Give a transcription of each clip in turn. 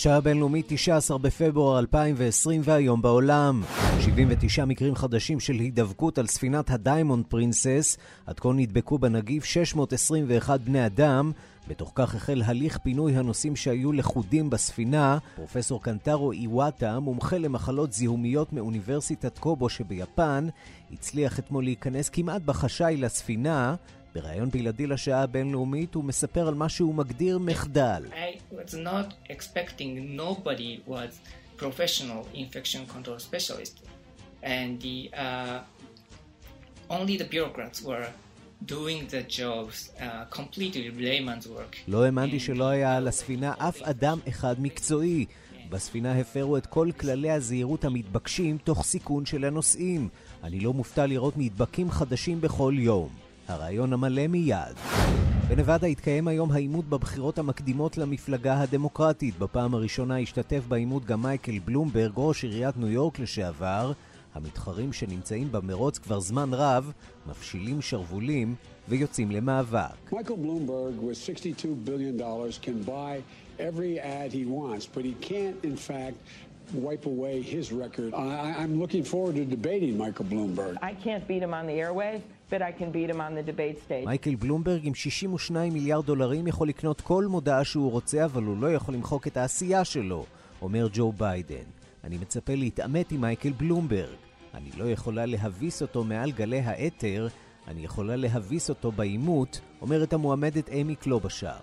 השעה הבינלאומית 19 בפברואר 2020 והיום בעולם. 79 מקרים חדשים של הידבקות על ספינת הדיימונד פרינסס. עד כה נדבקו בנגיף 621 בני אדם. בתוך כך החל הליך פינוי הנוסעים שהיו לכודים בספינה. פרופסור קנטרו איווטה, מומחה למחלות זיהומיות מאוניברסיטת קובו שביפן, הצליח אתמול להיכנס כמעט בחשאי לספינה. בריאיון בלעדי לשעה הבינלאומית הוא מספר על מה שהוא מגדיר מחדל. I was not expecting nobody was professional infection control specialist and the uh, only the bureaucrats were doing the jobs uh, completely layman's work. לא האמנתי שלא היה על הספינה אף אדם אחד מקצועי. בספינה הפרו את כל כללי הזהירות המתבקשים תוך סיכון של הנוסעים. אני לא מופתע לראות נדבקים חדשים בכל יום. הרעיון המלא מיד. בנבדה התקיים היום העימות בבחירות המקדימות למפלגה הדמוקרטית. בפעם הראשונה השתתף בעימות גם מייקל בלומברג, ראש עיריית ניו יורק לשעבר. המתחרים שנמצאים במרוץ כבר זמן רב, מפשילים שרוולים ויוצאים למאבק. Michael Bloomberg with 62 billion dollars can buy every ad he wants, but he can't in fact wipe away his record. I, I'm looking forward to debating Michael Bloomberg. I can't beat him on the airwaves, מייקל בלומברג עם 62 מיליארד דולרים יכול לקנות כל מודעה שהוא רוצה, אבל הוא לא יכול למחוק את העשייה שלו, אומר ג'ו ביידן. אני מצפה להתעמת עם מייקל בלומברג. אני לא יכולה להביס אותו מעל גלי האתר, אני יכולה להביס אותו בעימות, אומרת המועמדת אמי קלובשאר.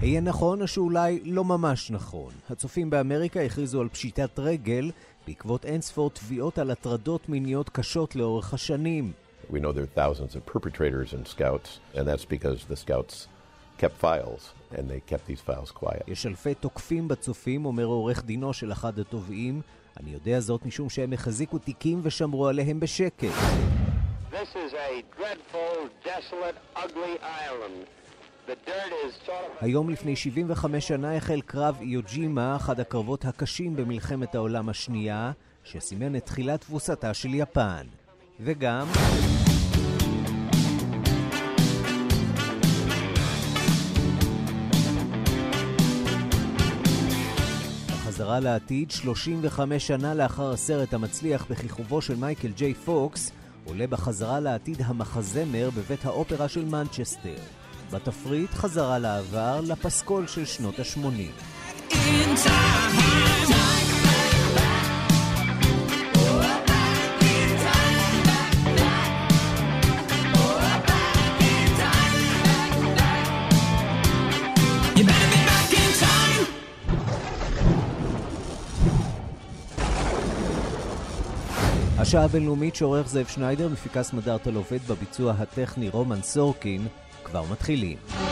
היה נכון או שאולי לא ממש נכון. הצופים באמריקה הכריזו על פשיטת רגל בעקבות אינספור תביעות על הטרדות מיניות קשות לאורך השנים. We know there are thousands of perpetrators and scouts, and that's because the scouts kept files, and they kept these files quiet. יש אלפי תוקפים בצופים, אומר עורך דינו של אחד התובעים. אני יודע זאת משום שהם החזיקו תיקים ושמרו עליהם בשקט. This is a dreadful, desolate, ugly island. היום לפני 75 שנה החל קרב איוג'ימה, אחד הקרבות הקשים במלחמת העולם השנייה, שסימן את תחילת תבוסתה של יפן. וגם... בחזרה לעתיד, 35 שנה לאחר הסרט המצליח בכיכובו של מייקל ג'יי פוקס, עולה בחזרה לעתיד המחזמר בבית האופרה של מנצ'סטר. בתפריט חזרה לעבר לפסקול של שנות ה-80. השעה הבינלאומית שעורך זאב שניידר, מפיקה סמדר טל עובד בביצוע הטכני רומן סורקין, כבר מתחילים.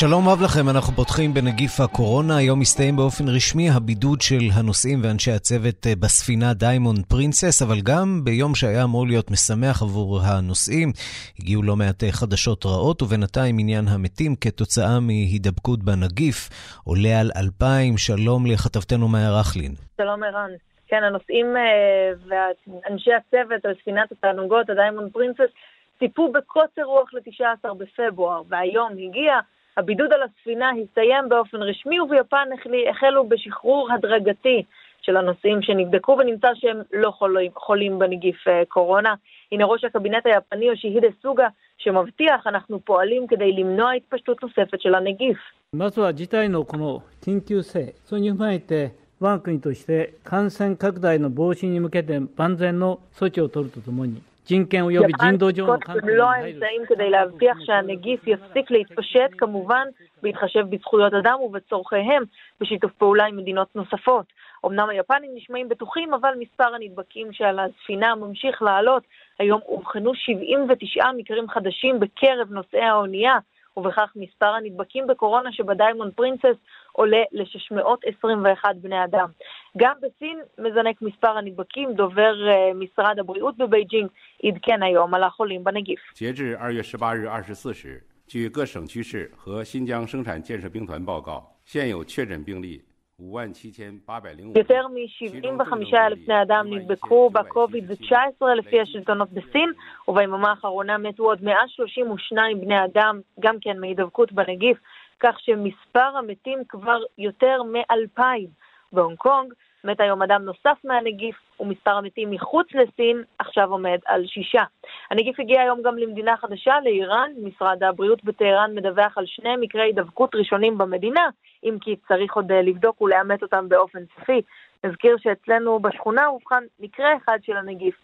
שלום רב לכם, אנחנו פותחים בנגיף הקורונה. היום מסתיים באופן רשמי הבידוד של הנוסעים ואנשי הצוות אה, בספינה דיימונד פרינסס, אבל גם ביום שהיה אמור להיות משמח עבור הנוסעים, הגיעו לא מעט אה, חדשות רעות, ובינתיים מניין המתים כתוצאה מהידבקות בנגיף עולה על אלפיים. שלום לכתבתנו מאיה רכלין. שלום ערן. כן, הנוסעים אה, ואנשי הצוות על ספינת התענוגות, הדיימונד פרינסס, ציפו בקוצר רוח ל-19 בפברואר, והיום הגיע הבידוד על הספינה הסתיים באופן רשמי, וביפן החלו בשחרור הדרגתי של הנוסעים שנבדקו ונמצא שהם לא חולים, חולים בנגיף אה, קורונה. הנה ראש הקבינט היפני יושיהידה סוגה שמבטיח אנחנו פועלים כדי למנוע התפשטות נוספת של הנגיף. まずは事態のこの緊急性、それに踏まえて、我が国として感染拡大の防止に向けて万全の措置を取るとともに、 人権及び人道上の観点に לא 配慮 האמצעים כדי להבטיח שהנגיף יפסיק להתפשט, כמובן בהתחשב בזכויות אדם ובצורכיהם, בשיתוף פעולה עם מדינות נוספות. אמנם היפנים נשמעים בטוחים, אבל מספר הנדבקים שעל הספינה ממשיך לעלות. היום אובחנו 79 מקרים חדשים בקרב נוסעי האונייה, ובכך מספר הנדבקים בקורונה שבדיימונד פרינסס עולה ל-621 בני אדם. גם בסין מזנק מספר הנדבקים, דובר uh, משרד הבריאות בבייג'ינג עדכן היום על החולים בנגיף. 截至二月十八日二十四时，据各省区市和新疆生产建设兵团报告，现有确诊病例 יותר מ-75 אלף בני אדם נדבקו בקוביד-19 לפי השלטונות בסין, וביממה האחרונה מתו עוד 132 בני אדם, גם כן מהידבקות בנגיף, כך שמספר המתים כבר יותר מ-2,000. בהונג קונג מת היום אדם נוסף מהנגיף, ומספר המתים מחוץ לסין עכשיו עומד על שישה. הנגיף הגיע היום גם למדינה חדשה, לאיראן. משרד הבריאות בטהרן מדווח על שני מקרי הידבקות ראשונים במדינה, אם כי צריך עוד אה, לבדוק ולאמת אותם באופן סופי. נזכיר שאצלנו בשכונה אובחן מקרה אחד של הנגיף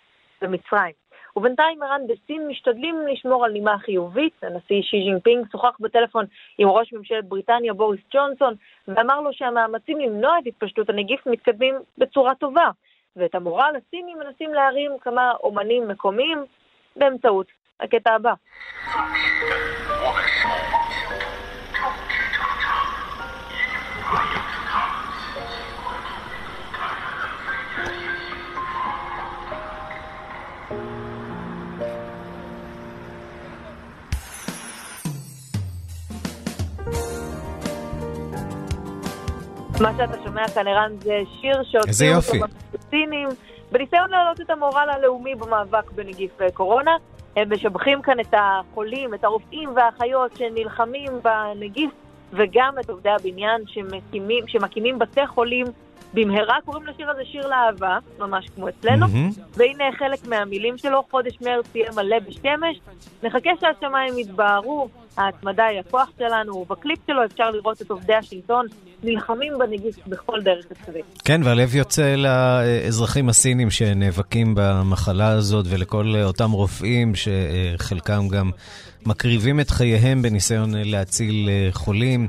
במצרים. ובינתיים ערן, בסין משתדלים לשמור על נימה חיובית. הנשיא שי ג'ינפינג שוחח בטלפון עם ראש ממשלת בריטניה בוריס ג'ונסון ואמר לו שהמאמצים למנוע את התפשטות הנגיף מתקדמים בצורה טובה. ואת המורל הסיני מנסים להרים כמה אומנים מקומיים באמצעות הקטע הבא. מה שאתה שומע כאן, ערן, זה שיר שהוציאו אותו בפלסטינים, בניסיון להעלות את המורל הלאומי במאבק בנגיף אה, קורונה. הם משבחים כאן את החולים, את הרופאים והאחיות שנלחמים בנגיף, וגם את עובדי הבניין שמקימים, שמקימים בתי חולים במהרה. קוראים לשיר הזה שיר לאהבה, ממש כמו אצלנו. Mm-hmm. והנה חלק מהמילים שלו, חודש מרץ יהיה מלא בשמש. נחכה שהשמיים יתבהרו, ההתמדה היא הכוח שלנו, ובקליפ שלו אפשר לראות את עובדי השלטון נלחמים בנגיף בכל דרך אפשרית. כן, והלב יוצא לאזרחים הסינים שנאבקים במחלה הזאת ולכל אותם רופאים שחלקם גם מקריבים את חייהם בניסיון להציל חולים.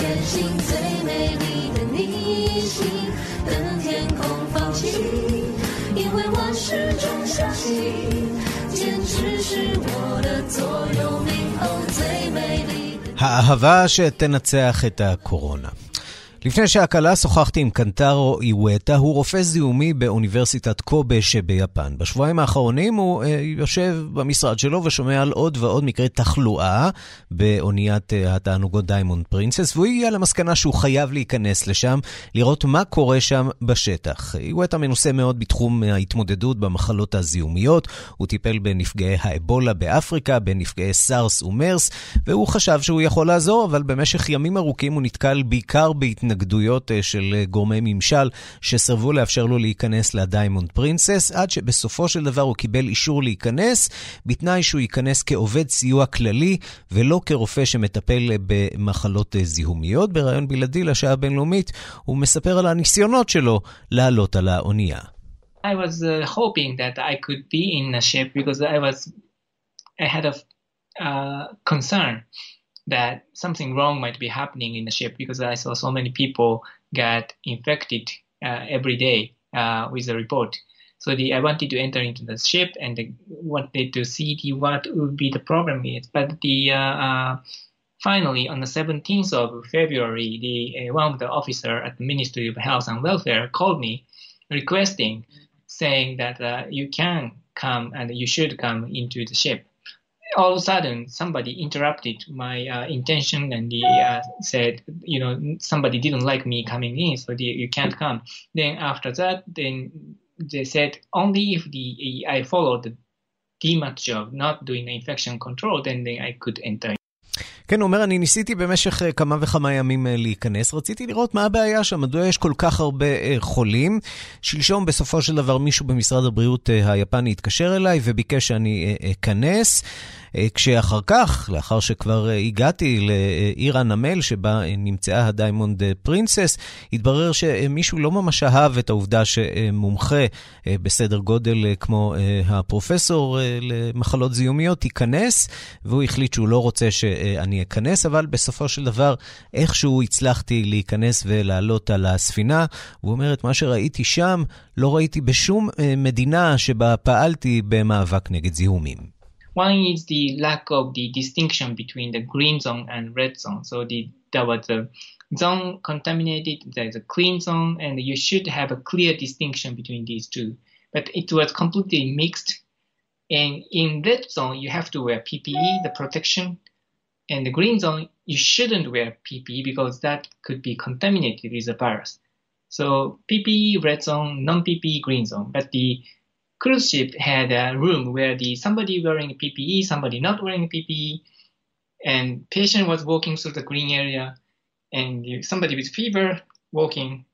前行，最美丽的逆行，等天空放晴，因为我始终相信，坚持是我的座右铭。哦，最美丽的。האהבה שתנצח את הקורונה. לפני שהקלה שוחחתי עם קנטרו איווטה, הוא רופא זיהומי באוניברסיטת קובה שביפן. בשבועיים האחרונים הוא אה, יושב במשרד שלו ושומע על עוד ועוד מקרי תחלואה באוניית אה, התענוגות דיימונד פרינסס, והוא הגיע למסקנה שהוא חייב להיכנס לשם, לראות מה קורה שם בשטח. איווטה מנוסה מאוד בתחום ההתמודדות במחלות הזיהומיות, הוא טיפל בנפגעי האבולה באפריקה, בנפגעי סארס ומרס, והוא חשב שהוא יכול לעזור, אבל במשך ימים ארוכים הוא נתקל בעיקר בהתנגדות. התנגדויות אה, של אה, גורמי ממשל שסרבו לאפשר לו להיכנס לדיימונד פרינסס, עד שבסופו של דבר הוא קיבל אישור להיכנס, בתנאי שהוא ייכנס כעובד סיוע כללי ולא כרופא שמטפל אה, במחלות זיהומיות. בריאיון בלעדי לשעה הבינלאומית הוא מספר על הניסיונות שלו לעלות על האונייה. I was uh, hoping that I could be in a ship because I was I had a uh, concern that something wrong might be happening in the ship because I saw so many people get infected uh, every day uh, with the report. So the, I wanted to enter into the ship and the, wanted to see the, what would be the problem is. But the uh, uh finally, on the 17th of February, the uh, one of the officer at the Ministry of Health and Welfare called me requesting, saying that uh, you can come and you should come into the ship all of a sudden somebody interrupted my uh, intention and they uh, said, you know, somebody didn't like me coming in, so you can't come. Then after that, then they said only if the I followed the DMAT job, not doing the infection control, then, then I could enter. כן, הוא אומר, אני ניסיתי במשך אה, כמה וכמה ימים אה, להיכנס, רציתי לראות מה הבעיה שם, מדוע יש כל כך הרבה אה, חולים. שלשום, בסופו של דבר, מישהו במשרד הבריאות היפני התקשר אליי וביקש שאני אכנס. כשאחר כך, לאחר שכבר הגעתי לעיר הנמל שבה אה, נמצאה הדיימונד פרינסס, התברר שמישהו לא ממש אהב את העובדה שמומחה בסדר גודל כמו הפרופסור למחלות זיהומיות ייכנס, והוא החליט שהוא לא רוצה שאני אכנס, אבל בסופו של דבר איכשהו הצלחתי להיכנס ולעלות על הספינה. הוא אומר, את מה שראיתי שם, לא ראיתי בשום מדינה שבה פעלתי במאבק נגד זיהומים. One is the lack of the distinction between the green zone and red zone. So the, there was a zone contaminated, there's a clean zone, and you should have a clear distinction between these two. But it was completely mixed. And in red zone, you have to wear PPE, the protection. And the green zone, you shouldn't wear PPE because that could be contaminated with the virus. So PPE, red zone, non-PPE, green zone. But the cruise ship had a room where the somebody wearing PPE, somebody not wearing PPE, and patient was walking through the green area, and somebody with fever walking,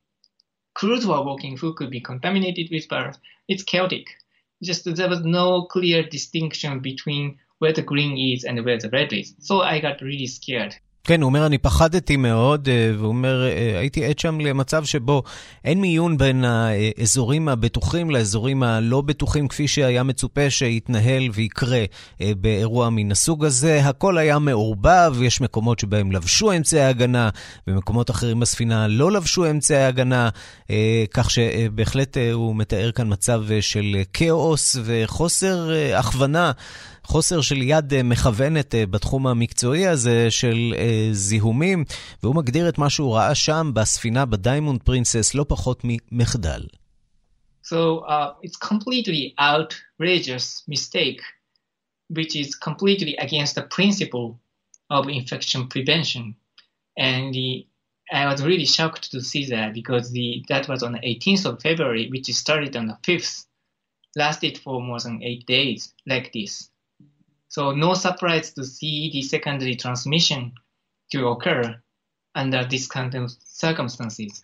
crews were walking who could be contaminated with virus. It's chaotic. Just there was no clear distinction between where the green is and where the red is. So I got really scared. כן, הוא אומר, אני פחדתי מאוד, אה, והוא אומר, אה, הייתי עד שם למצב שבו אין מיון בין האזורים הבטוחים לאזורים הלא בטוחים, כפי שהיה מצופה שיתנהל ויקרה אה, באירוע מן הסוג הזה. הכל היה מעורבב, יש מקומות שבהם לבשו אמצעי הגנה, ומקומות אחרים בספינה לא לבשו אמצעי הגנה, כך שבהחלט הוא מתאר כאן מצב של כאוס וחוסר הכוונה. חוסר של יד אה, מכוונת אה, בתחום המקצועי הזה של אה, זיהומים, והוא מגדיר את מה שהוא ראה שם בספינה בדיימונד פרינסס לא פחות ממחדל. So uh, it's completely outrageous mistake, which is completely against the principle of infection prevention. And the, I was really shocked to see that because the, that was on the 18th of February, which started on the 5th, lasted for more than eight days like this. So no surprise to see the secondary transmission to occur under these kind of circumstances.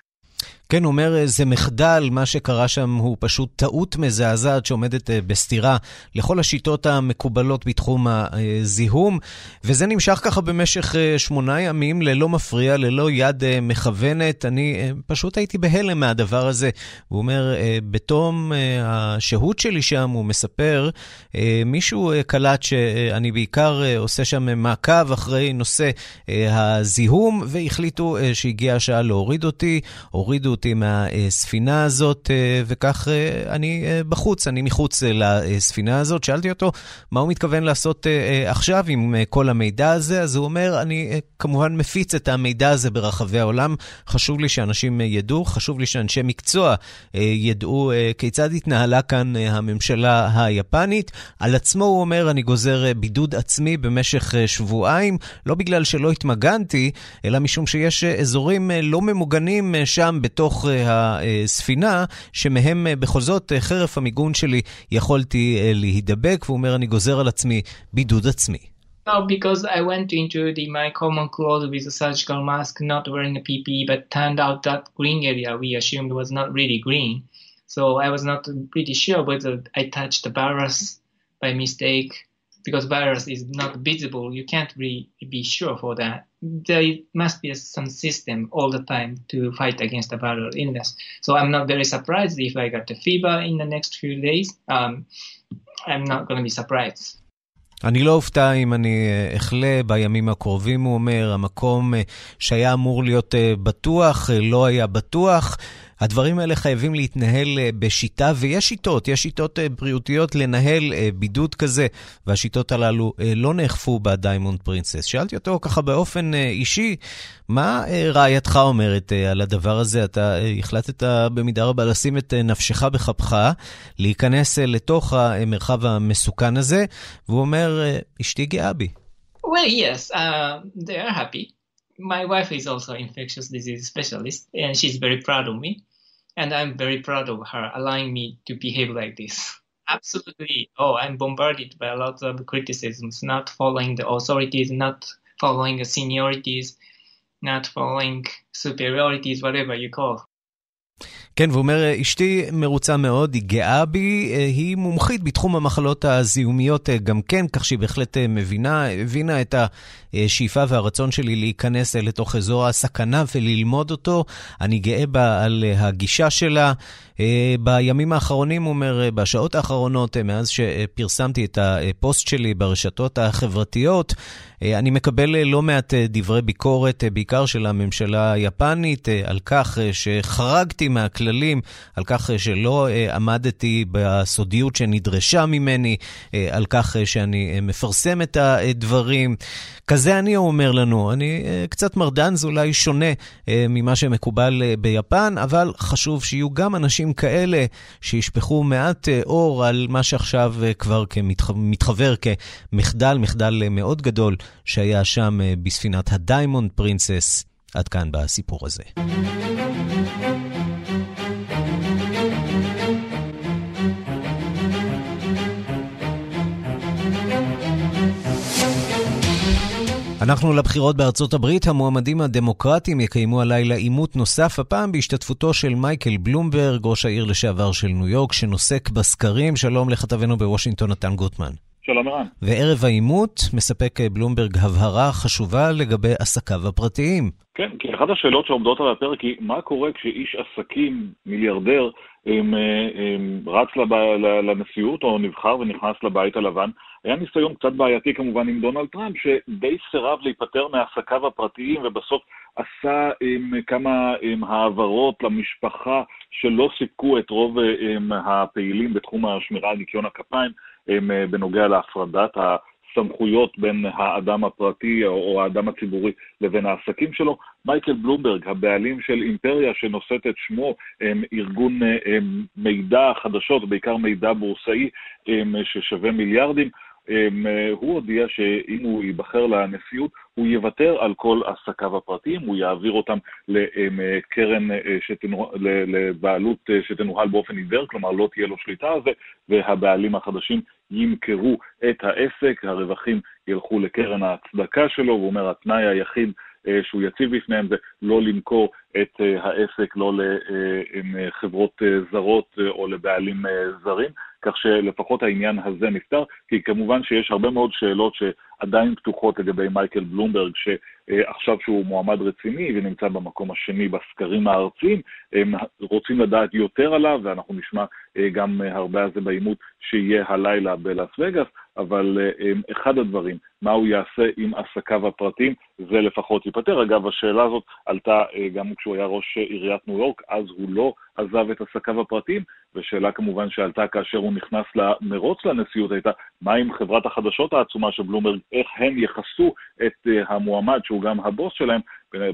כן, הוא אומר, זה מחדל, מה שקרה שם הוא פשוט טעות מזעזעת שעומדת אה, בסתירה לכל השיטות המקובלות בתחום הזיהום, וזה נמשך ככה במשך אה, שמונה ימים, ללא מפריע, ללא יד אה, מכוונת. אני פשוט הייתי בהלם מהדבר הזה. הוא אומר, בתום השהות שלי שם, הוא מספר, מישהו קלט שאני בעיקר עושה שם מעקב אחרי נושא הזיהום, והחליטו שהגיעה השעה להוריד אותי, הורידו אותי. מהספינה הזאת, אה, וכך אה, אני אה, בחוץ, אני מחוץ לספינה הזאת. שאלתי אותו מה הוא מתכוון לעשות עכשיו עם כל המידע הזה, אז הוא אומר, אני כמובן מפיץ את המידע הזה ברחבי העולם. חשוב לי שאנשים ידעו, חשוב לי שאנשי מקצוע ידעו כיצד התנהלה כאן הממשלה היפנית. על עצמו הוא אומר, אני גוזר בידוד עצמי במשך שבועיים, לא בגלל שלא התמגנתי, אלא משום שיש אזורים לא ממוגנים שם בתוך... בתוך הספינה, שמהם בכל זאת, חרף המיגון שלי, יכולתי להידבק, והוא אומר, אני גוזר על עצמי בידוד עצמי. No, because I went into the my common clothes with a surgical mask, not wearing a PPE, but turned out that green area we assumed was not really green. So I was not pretty sure whether I touched the virus by mistake because virus is not visible, you can't really be sure for that. There must be some system all the time to fight against the viral illness. So I'm not very surprised if I got the fever in the next few days. Um, I'm not going to be surprised. אני לא אופתע אם אני אחלה בימים הקרובים, הוא אומר. המקום שהיה אמור להיות בטוח, לא היה בטוח. הדברים האלה חייבים להתנהל אה, בשיטה, ויש שיטות, יש שיטות אה, בריאותיות לנהל אה, בידוד כזה, והשיטות הללו לא נאכפו בדיימונד פרינסס. שאלתי אותו ככה באופן אישי, מה רעייתך אומרת על הדבר הזה? אתה החלטת במידה רבה לשים את נפשך בכפך, להיכנס לתוך המרחב המסוכן הזה, והוא אומר, אשתי גאה בי. Well, yes, uh, they are happy. My wife is also infectious disease specialist, and she's very proud of me. And I'm very proud of her allowing me to behave like this. Absolutely. Oh, I'm bombarded by a lot of criticisms, not following the authorities, not following the seniorities, not following superiorities, whatever you call. כן, והוא אומר, אשתי מרוצה מאוד, היא גאה בי, אה, היא מומחית בתחום המחלות הזיהומיות אה, גם כן, כך שהיא בהחלט אה, מבינה, הבינה את השאיפה והרצון שלי להיכנס לתוך אזור הסכנה וללמוד אותו. אני גאה בה על הגישה שלה. בימים האחרונים, הוא אומר, בשעות האחרונות, מאז שפרסמתי את הפוסט שלי ברשתות החברתיות, אני מקבל לא מעט דברי ביקורת, בעיקר של הממשלה היפנית, על כך שחרגתי מהכללים, על כך שלא עמדתי בסודיות שנדרשה ממני, על כך שאני מפרסם את הדברים. כזה אני אומר לנו. אני קצת מרדן, זה אולי שונה ממה שמקובל ביפן, אבל חשוב שיהיו גם אנשים כאלה שישפכו מעט אור על מה שעכשיו כבר מתברר כמחדל, מחדל מאוד גדול שהיה שם בספינת הדיימונד פרינסס. עד כאן בסיפור הזה. אנחנו לבחירות בארצות הברית, המועמדים הדמוקרטיים יקיימו הלילה עימות נוסף, הפעם בהשתתפותו של מייקל בלומברג, ראש העיר לשעבר של ניו יורק, שנוסק בסקרים. שלום לכתבנו בוושינגטון, נתן גוטמן. שלום ערן. וערב העימות מספק בלומברג הבהרה חשובה לגבי עסקיו הפרטיים. כן, כי אחת השאלות שעומדות על הפרק היא, מה קורה כשאיש עסקים, מיליארדר, הם, הם, רץ לב, לנשיאות או נבחר ונכנס לבית הלבן? היה ניסיון קצת בעייתי כמובן עם דונלד טראמפ, שדי סירב להיפטר מעסקיו הפרטיים ובסוף עשה עם, כמה עם, העברות למשפחה שלא סיפקו את רוב עם, הפעילים בתחום השמירה על ניקיון הכפיים עם, בנוגע להפרדת הסמכויות בין האדם הפרטי או האדם הציבורי לבין העסקים שלו. מייקל בלומברג, הבעלים של אימפריה שנושאת את שמו, ארגון מידע חדשות, בעיקר מידע בורסאי ששווה מיליארדים, הוא הודיע שאם הוא ייבחר לנשיאות, הוא יוותר על כל עסקיו הפרטיים, הוא יעביר אותם לקרן, שתנוה... לבעלות שתנוהל באופן עיוור, כלומר לא תהיה לו שליטה על זה, והבעלים החדשים ימכרו את העסק, הרווחים ילכו לקרן ההצדקה שלו, הוא אומר התנאי היחיד שהוא יציב בפניהם זה לא למכור את העסק לא לחברות זרות או לבעלים זרים, כך שלפחות העניין הזה נפתר, כי כמובן שיש הרבה מאוד שאלות שעדיין פתוחות לגבי מייקל בלומברג, שעכשיו שהוא מועמד רציני ונמצא במקום השני בסקרים הארציים, הם רוצים לדעת יותר עליו, ואנחנו נשמע גם הרבה על זה בעימות שיהיה הלילה בלאס וגאס, אבל אחד הדברים, מה הוא יעשה עם עסקיו הפרטיים, זה לפחות ייפתר. אגב, השאלה הזאת עלתה גם כשהוא היה ראש עיריית ניו יורק, אז הוא לא עזב את עסקיו הפרטיים, ושאלה כמובן שעלתה כאשר הוא נכנס למרוץ לנשיאות הייתה, מה עם חברת החדשות העצומה של בלומברג, איך הם יכסו את המועמד שהוא גם הבוס שלהם,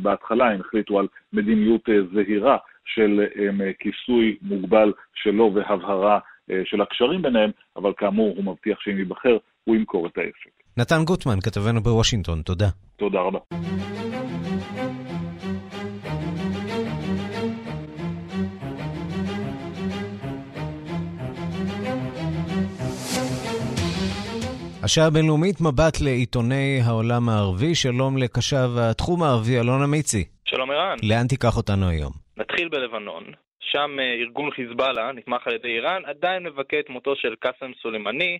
בהתחלה הם החליטו על מדיניות זהירה של כיסוי מוגבל שלו והבהרה של הקשרים ביניהם, אבל כאמור הוא מבטיח שאם ייבחר הוא ימכור את העסק. נתן גוטמן, כתבנו בוושינגטון, תודה. תודה רבה. השעה הבינלאומית, מבט לעיתוני העולם הערבי. שלום לקשב התחום הערבי, אלון אמיצי. שלום ערן. לאן תיקח אותנו היום? נתחיל בלבנון. שם ארגון חיזבאללה, נתמך על ידי איראן, עדיין מבכה את מותו של קאסם סולימני.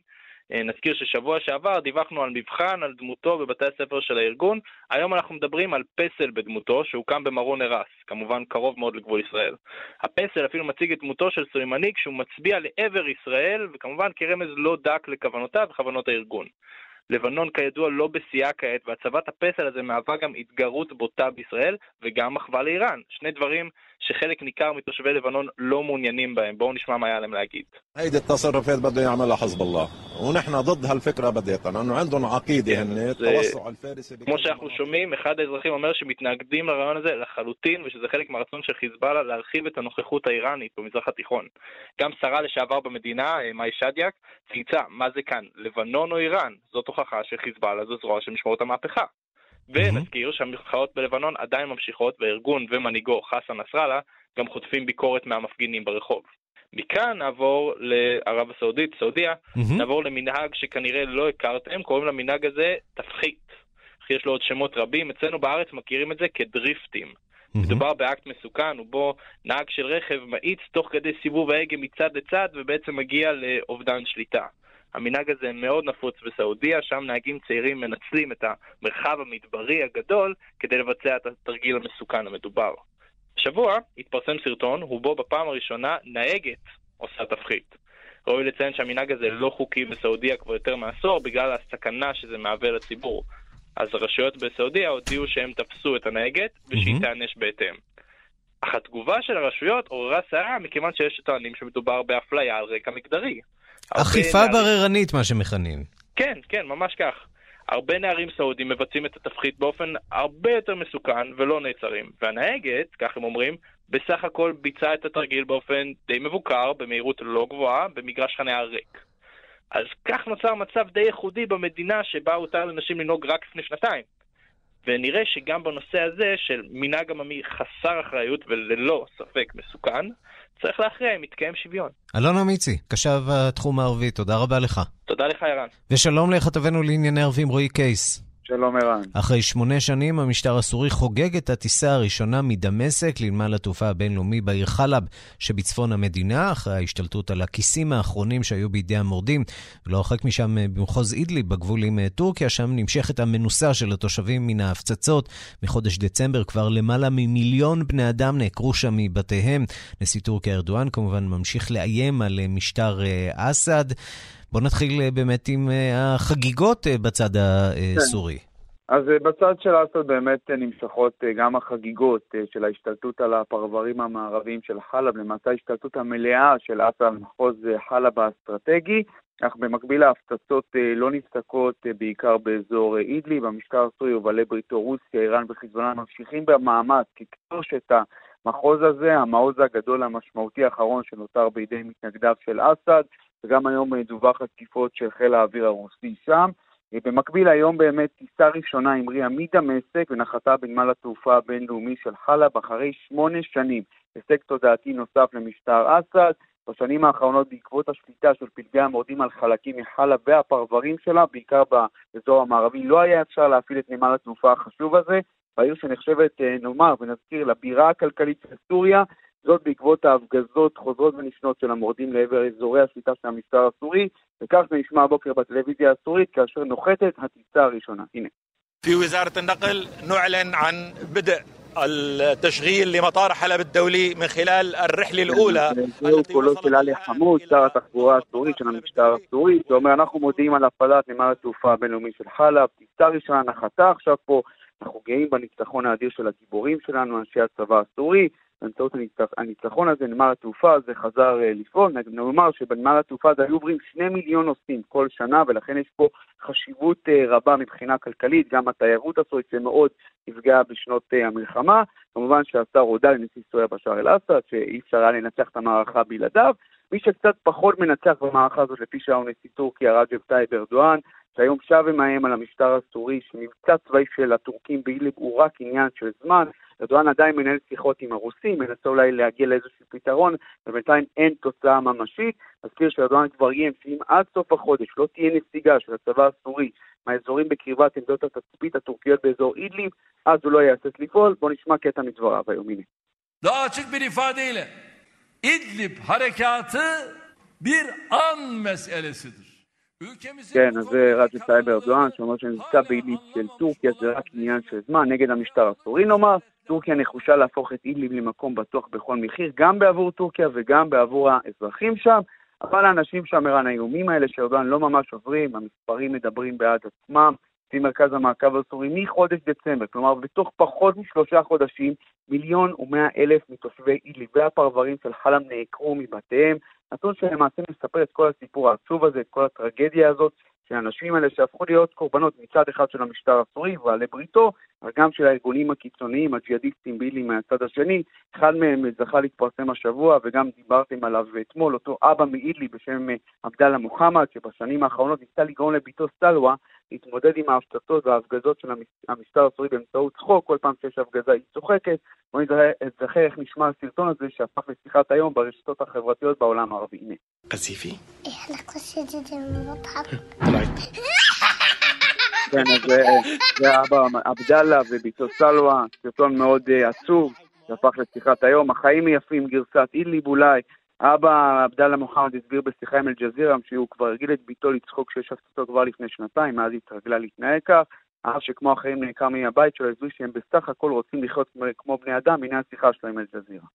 נזכיר ששבוע שעבר דיווחנו על מבחן על דמותו בבתי הספר של הארגון. היום אנחנו מדברים על פסל בדמותו שהוקם במרון ארס, כמובן קרוב מאוד לגבול ישראל. הפסל אפילו מציג את דמותו של סולימני כשהוא מצביע לעבר ישראל, וכמובן כרמז לא דק לכוונותיו וכוונות הארגון. לבנון כידוע לא בשיאה כעת, והצבת הפסל הזה מהווה גם התגרות בוטה בישראל וגם מחווה לאיראן. שני דברים שחלק ניכר מתושבי לבנון לא מעוניינים בהם. בואו נשמע מה היה להם להגיד. هيدي التصرفات بده يعملها حزب الله ونحن ضد هالفكره بديتا لانه عندهم عقيده هن التوسع الفارسي כמו שאנחנו שומעים, אחד האזרחים אומר שמתנגדים לרעיון הזה לחלוטין ושזה חלק מהרצון של חיזבאללה להרחיב את הנוכחות האיראנית במזרח התיכון. גם שרה לשעבר במדינה, מאי שדיאק, צייצה, מה זה כאן, לבנון או איראן? זאת הוכחה שחיזבאללה זו זרוע של משמעות המהפכה. ונזכיר שהמלחמות בלבנון עדיין ממשיכות, והארגון ומנהיגו חסן נסראללה גם חוטפים ביקורת מהמפגינים ברחוב. מכאן נעבור לערב הסעודית, סעודיה, mm-hmm. נעבור למנהג שכנראה לא הכרתם, קוראים למנהג הזה תפחית. יש לו עוד שמות רבים. אצלנו בארץ מכירים את זה כדריפטים. מדובר באקט מסוכן, ובו נהג של רכב מאיץ תוך כדי סיבוב ההגה מצד לצד ובעצם מגיע לאובדן שליטה. המנהג הזה מאוד נפוץ בסעודיה, שם נהגים צעירים מנצלים את המרחב המדברי הגדול כדי לבצע את התרגיל המסוכן המדובר. השבוע התפרסם סרטון, ובו בפעם הראשונה נהגת עושה תפחית. ראוי לציין שהמנהג הזה לא חוקי בסעודיה כבר יותר מעשור בגלל הסכנה שזה מהווה לציבור. אז הרשויות בסעודיה הודיעו שהם תפסו את הנהגת ושהיא תיענש בהתאם. אך התגובה של הרשויות עוררה סערה מכיוון שיש שטוענים שמדובר באפליה על רקע מגדרי. אכיפה נערים- בררנית, מה שמכנים. כן, כן, ממש כך. הרבה נערים סעודים מבצעים את התפחית באופן הרבה יותר מסוכן ולא נעצרים. והנהגת, כך הם אומרים, בסך הכל ביצעה את התרגיל באופן די מבוקר, במהירות לא גבוהה, במגרש חניה ריק. אז כך נוצר מצב די ייחודי במדינה שבה הותר לנשים לנהוג רק לפני שנתיים. ונראה שגם בנושא הזה של מנהג עממי חסר אחריות וללא ספק מסוכן, צריך להכריע אם יתקיים שוויון. אלון אמיצי, קשב התחום הערבי, תודה רבה לך. תודה לך, ערן. ושלום לכתבנו לענייני ערבים רועי קייס. שלום ערן. אחרי שמונה שנים המשטר הסורי חוגג את הטיסה הראשונה מדמשק לנמל התעופה הבינלאומי בעיר חלב שבצפון המדינה, אחרי ההשתלטות על הכיסים האחרונים שהיו בידי המורדים. ולא הרחק משם אה, במחוז אידליב בגבול עם אה, טורקיה, שם נמשכת המנוסה של התושבים מן ההפצצות. מחודש דצמבר כבר למעלה ממיליון בני אדם נעקרו שם מבתיהם. נשיא טורקיה ארדואן כמובן ממשיך לאיים על אה, משטר אסד. בואו נתחיל אה, באמת עם אה, החגיגות אה, בצד הסורי. אז אה, בצד של אסד באמת נמשכות גם החגיגות של ההשתלטות על הפרברים המערביים של חלב, למעשה ההשתלטות המלאה של אסד על מחוז חלב האסטרטגי, אך במקביל ההפצצות לא נפסקות בעיקר באזור אידליב, המשטר הסורי ובעלי בריתו רוסיה, איראן וחיזבאללה ממשיכים במאמץ לכבוש את המחוז הזה, המעוז הגדול המשמעותי האחרון שנותר בידי מתנגדיו של אסד, וגם היום אה, דווח על תקיפות של חיל האוויר הרוסי שם. אה, במקביל היום באמת טיסה ראשונה המריאה מדמשק ונחתה בנמל התעופה הבינלאומי של חלב אחרי שמונה שנים. הישג תודעתי נוסף למשטר אסד. בשנים האחרונות בעקבות השליטה של פלגי המורדים על חלקים מחלב והפרברים שלה, בעיקר באזור המערבי, לא היה אפשר להפעיל את נמל התעופה החשוב הזה, בעיר שנחשבת, אה, נאמר ונזכיר, לבירה הכלכלית של סוריה, זאת בעקבות ההפגזות חוזרות ונשנות של המורדים לעבר אזורי השליטה של המשטר הסורי, וכך זה נשמע הבוקר בטלוויזיה הסורית כאשר נוחתת הטיסה הראשונה. הנה. في وزارة النقل نعلن عن بدء التشغيل لمطار حلب الدولي من خلال الرحلة الأولى זהו קולו של עלי חמוד, שר התחבורה הסורי של המשטר הסורי, שאומר אנחנו מודיעים על הפעלת נמל התעופה הבינלאומי של חלב, טיסה ראשונה נחתה עכשיו פה, אנחנו גאים בניצחון האדיר של הגיבורים שלנו, אנשי הצבא הסורי, באמצעות הניצח- הניצחון הזה נמל התעופה הזה חזר אה, לפעול, נאמר שבנמל התעופה הזה היו עוברים שני מיליון נוסעים כל שנה ולכן יש פה חשיבות אה, רבה מבחינה כלכלית, גם התיירות הסורית שמאוד נפגעה בשנות אה, המלחמה, כמובן שהשר הודה לנשיא סוריה בשאר אל-אסד שאי אפשר היה לנצח את המערכה בלעדיו, מי שקצת פחות מנצח במערכה הזאת לפי שעה נשיא טורקיה רג'ב טייב ארדואן, שהיום שב ומאיים על המשטר הסורי שמבצע צבאי של הטורקים באידליב הוא רק עניין של זמן, ארדואן עדיין מנהל שיחות עם הרוסים, מנסה אולי להגיע לאיזשהו פתרון, ובינתיים אין תוצאה ממשית. אזכיר שארדואן כבר איים שאם עד סוף החודש לא תהיה נסיגה של הצבא הסורי מהאזורים בקרבת עמדות התצפית הטורקיות באזור אידליב, אז הוא לא יהסס לפעול. בואו נשמע קטע מדבריו היום, הנה. Daha açık bir ifadeyle İdlib harekatı bir an meselesidir. כן, אז זה רג'ב טייב ארדואן, שאומר שמבצע באידליב של טורקיה זה רק עניין של זמן, נגד המשטר הסורי נאמר. טורקיה נחושה להפוך את אידליב למקום בטוח בכל מחיר, גם בעבור טורקיה וגם בעבור האזרחים שם. אבל האנשים שם, ערן, האיומים האלה של ארדואן לא ממש עוברים, המספרים מדברים בעד עצמם. לפי מרכז המעקב הסורי מחודש דצמבר, כלומר בתוך פחות משלושה חודשים, מיליון ומאה אלף מתושבי אידליב והפרברים של חלם נעקרו מבתיהם, נתון שלמעשה מספר את כל הסיפור העצוב הזה, את כל הטרגדיה הזאת, של האנשים האלה שהפכו להיות קורבנות מצד אחד של המשטר הסורי ועלי בריתו, אבל גם של הארגונים הקיצוניים, הג'יהאדיסטים בילי מהצד השני. אחד מהם זכה להתפרסם השבוע, וגם דיברתם עליו אתמול, אותו אבא מאידלי בשם אה, עבדאללה מוחמד, שבשנים האחרונות ניסה לגרום לביתו סלווה להתמודד עם ההפצצות וההפגזות של המשטר הסורי באמצעות צחוק, כל פעם שיש הפגזה היא צוחקת. בואו נזכר איך נשמע הסרטון הזה שהפך לשיחת היום ברשתות החברתיות בעולם הערבי. הנה. עזיבי. כן, אז אה, זה אבא עבדאללה וביתו סלווה, סרטון מאוד אה, עצוב, שהפך לשיחת היום. החיים יפים, גרסת אילי בולאי. אבא עבדאללה מוחמד הסביר בשיחה עם אל-ג'זירה שהוא כבר הרגיל את ביתו לצחוק שיש הפצתו כבר לפני שנתיים, מאז היא התרגלה להתנהג כך. אף שכמו אחרים נעקר מהבית שלו, הזוי שהם בסך הכל רוצים לחיות כמו בני אדם, הנה השיחה שלו עם אל-ג'זירה.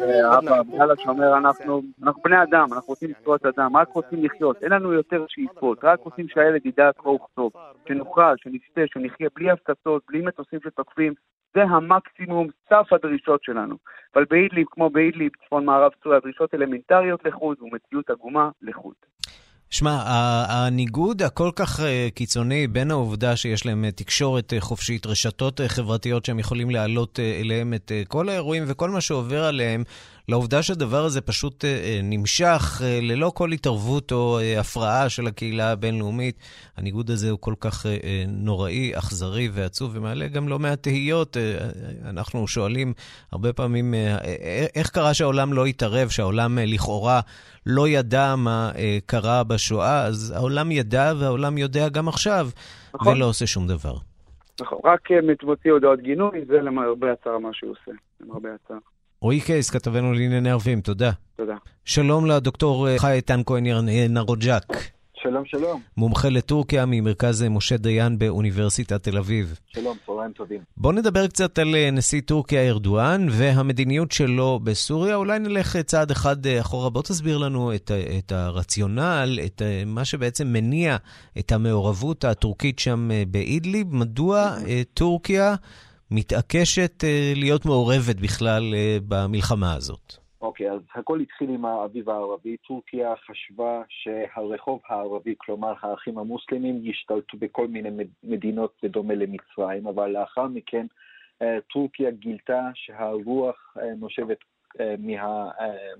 אה, אבא, יאללה שאומר, אנחנו בני אדם, אנחנו רוצים לזכויות אדם, רק רוצים לחיות, אין לנו יותר שאיפות, רק רוצים שהילד ידע קרוא וכתוב, שנוכל, שנשתה, שנחיה בלי הפצצות, בלי מטוסים שתוקפים, זה המקסימום, סף הדרישות שלנו. אבל באידליב, כמו באידליב, צפון מערב סוריה, דרישות אלמנטריות לחוד ומציאות עגומה לחוד. שמע, הניגוד הכל כך אה, קיצוני בין העובדה שיש להם אה, תקשורת אה, חופשית, רשתות חברתיות שהם יכולים להעלות אליהם את כל האירועים וכל מה שעובר עליהם, לעובדה שהדבר הזה פשוט אה, אה, נמשך אה, ללא כל התערבות או הפרעה של הקהילה הבינלאומית. הניגוד הזה הוא כל כך נוראי, אכזרי ועצוב, ומעלה גם לא מעט תהיות. אנחנו שואלים הרבה פעמים, איך קרה שהעולם לא התערב, שהעולם לכאורה לא ידע מה קרה בשואה, אז העולם ידע והעולם יודע גם עכשיו, נכון. ולא עושה שום דבר. נכון, רק מוציא הודעות גינוי, זה למרבה הצער מה שהוא עושה, למרבה הצער. רועי קייס, כתבנו לענייני ערבים, תודה. תודה. שלום לדוקטור אה, חי איתן כהן יר- נרוג'ק, שלום, שלום. מומחה לטורקיה ממרכז אה, משה דיין באוניברסיטת תל אביב. שלום, צהריים טובים. בואו נדבר קצת על אה, נשיא טורקיה ארדואן והמדיניות שלו בסוריה. אולי נלך אה, צעד אחד אה, אחורה. בוא תסביר לנו את, את הרציונל, את אה, מה שבעצם מניע את המעורבות הטורקית שם אה, באידליב. מדוע אה, טורקיה מתעקשת אה, להיות מעורבת בכלל אה, במלחמה הזאת? אוקיי, אז הכל התחיל עם האביב הערבי. טורקיה חשבה שהרחוב הערבי, כלומר האחים המוסלמים, ישתלטו בכל מיני מד- מדינות בדומה למצרים, אבל לאחר מכן אה, טורקיה גילתה שהרוח נושבת מה,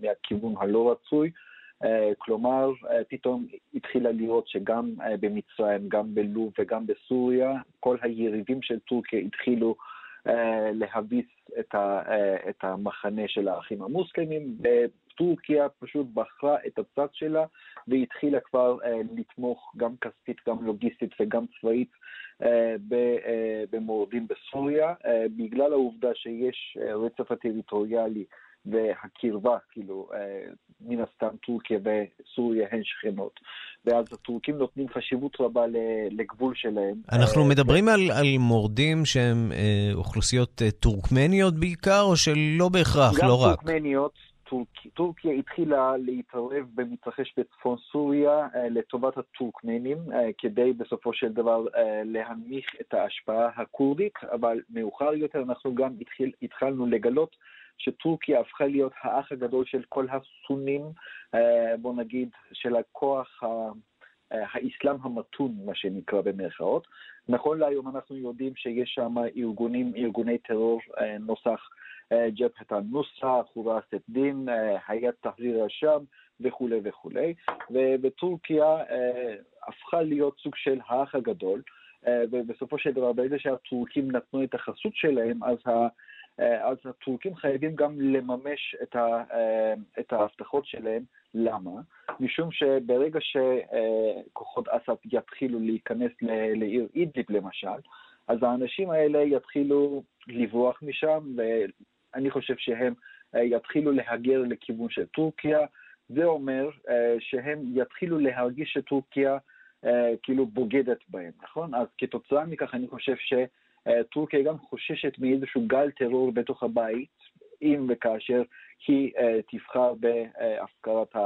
מהכיוון הלא רצוי. כלומר, פתאום התחילה לראות שגם במצרים, גם בלוב וגם בסוריה, כל היריבים של טורקיה התחילו להביס את, ה, אה, את המחנה של האחים המוסלמים, וטורקיה פשוט בחרה את הצד שלה והתחילה כבר אה, לתמוך גם כספית, גם לוגיסטית וגם צבאית אה, אה, במורדים בסוריה, אה, בגלל העובדה שיש אה, רצף הטריטוריאלי והקרבה, כאילו, אה, מן הסתם טורקיה וסוריה הן שכנות, ואז הטורקים נותנים חשיבות רבה לגבול שלהם. אנחנו אה, מדברים על, על מורדים שהם אה, אוכלוסיות טורקמניות בעיקר, או שלא בהכרח, גם לא רק? טורקמניות, טורק, טורקיה התחילה להתערב במתרחש בצפון סוריה לטובת הטורקמנים, כדי בסופו של דבר להנמיך את ההשפעה הכורדית, אבל מאוחר יותר אנחנו גם התחיל, התחלנו לגלות שטורקיה הפכה להיות האח הגדול של כל הסונים, אה, בוא נגיד, של הכוח ה... אה, האסלאם המתון, מה שנקרא במרכאות. נכון להיום אנחנו יודעים שיש שם ארגונים, ארגוני טרור אה, נוסח ג'בהת א-נוסרה, חורס א-דין, אה, היד תחריר א-שם וכולי וכולי. וטורקיה הפכה להיות סוג של האח הגדול, ובסופו של דבר, ברגע שהטורקים נתנו את החסות שלהם, אז ה... אז הטורקים חייבים גם לממש את, ה, אה, את ההבטחות שלהם. למה? משום שברגע שכוחות אסד יתחילו להיכנס לעיר אידליב למשל, אז האנשים האלה יתחילו לברוח משם, ואני חושב שהם אה, יתחילו להגר לכיוון של טורקיה. זה אומר אה, שהם יתחילו להרגיש שטורקיה אה, כאילו בוגדת בהם, נכון? אז כתוצאה מכך אני חושב שטורקיה גם חוששת מאיזשהו גל טרור בתוך הבית, אם וכאשר היא אה, תבחר בהפקרת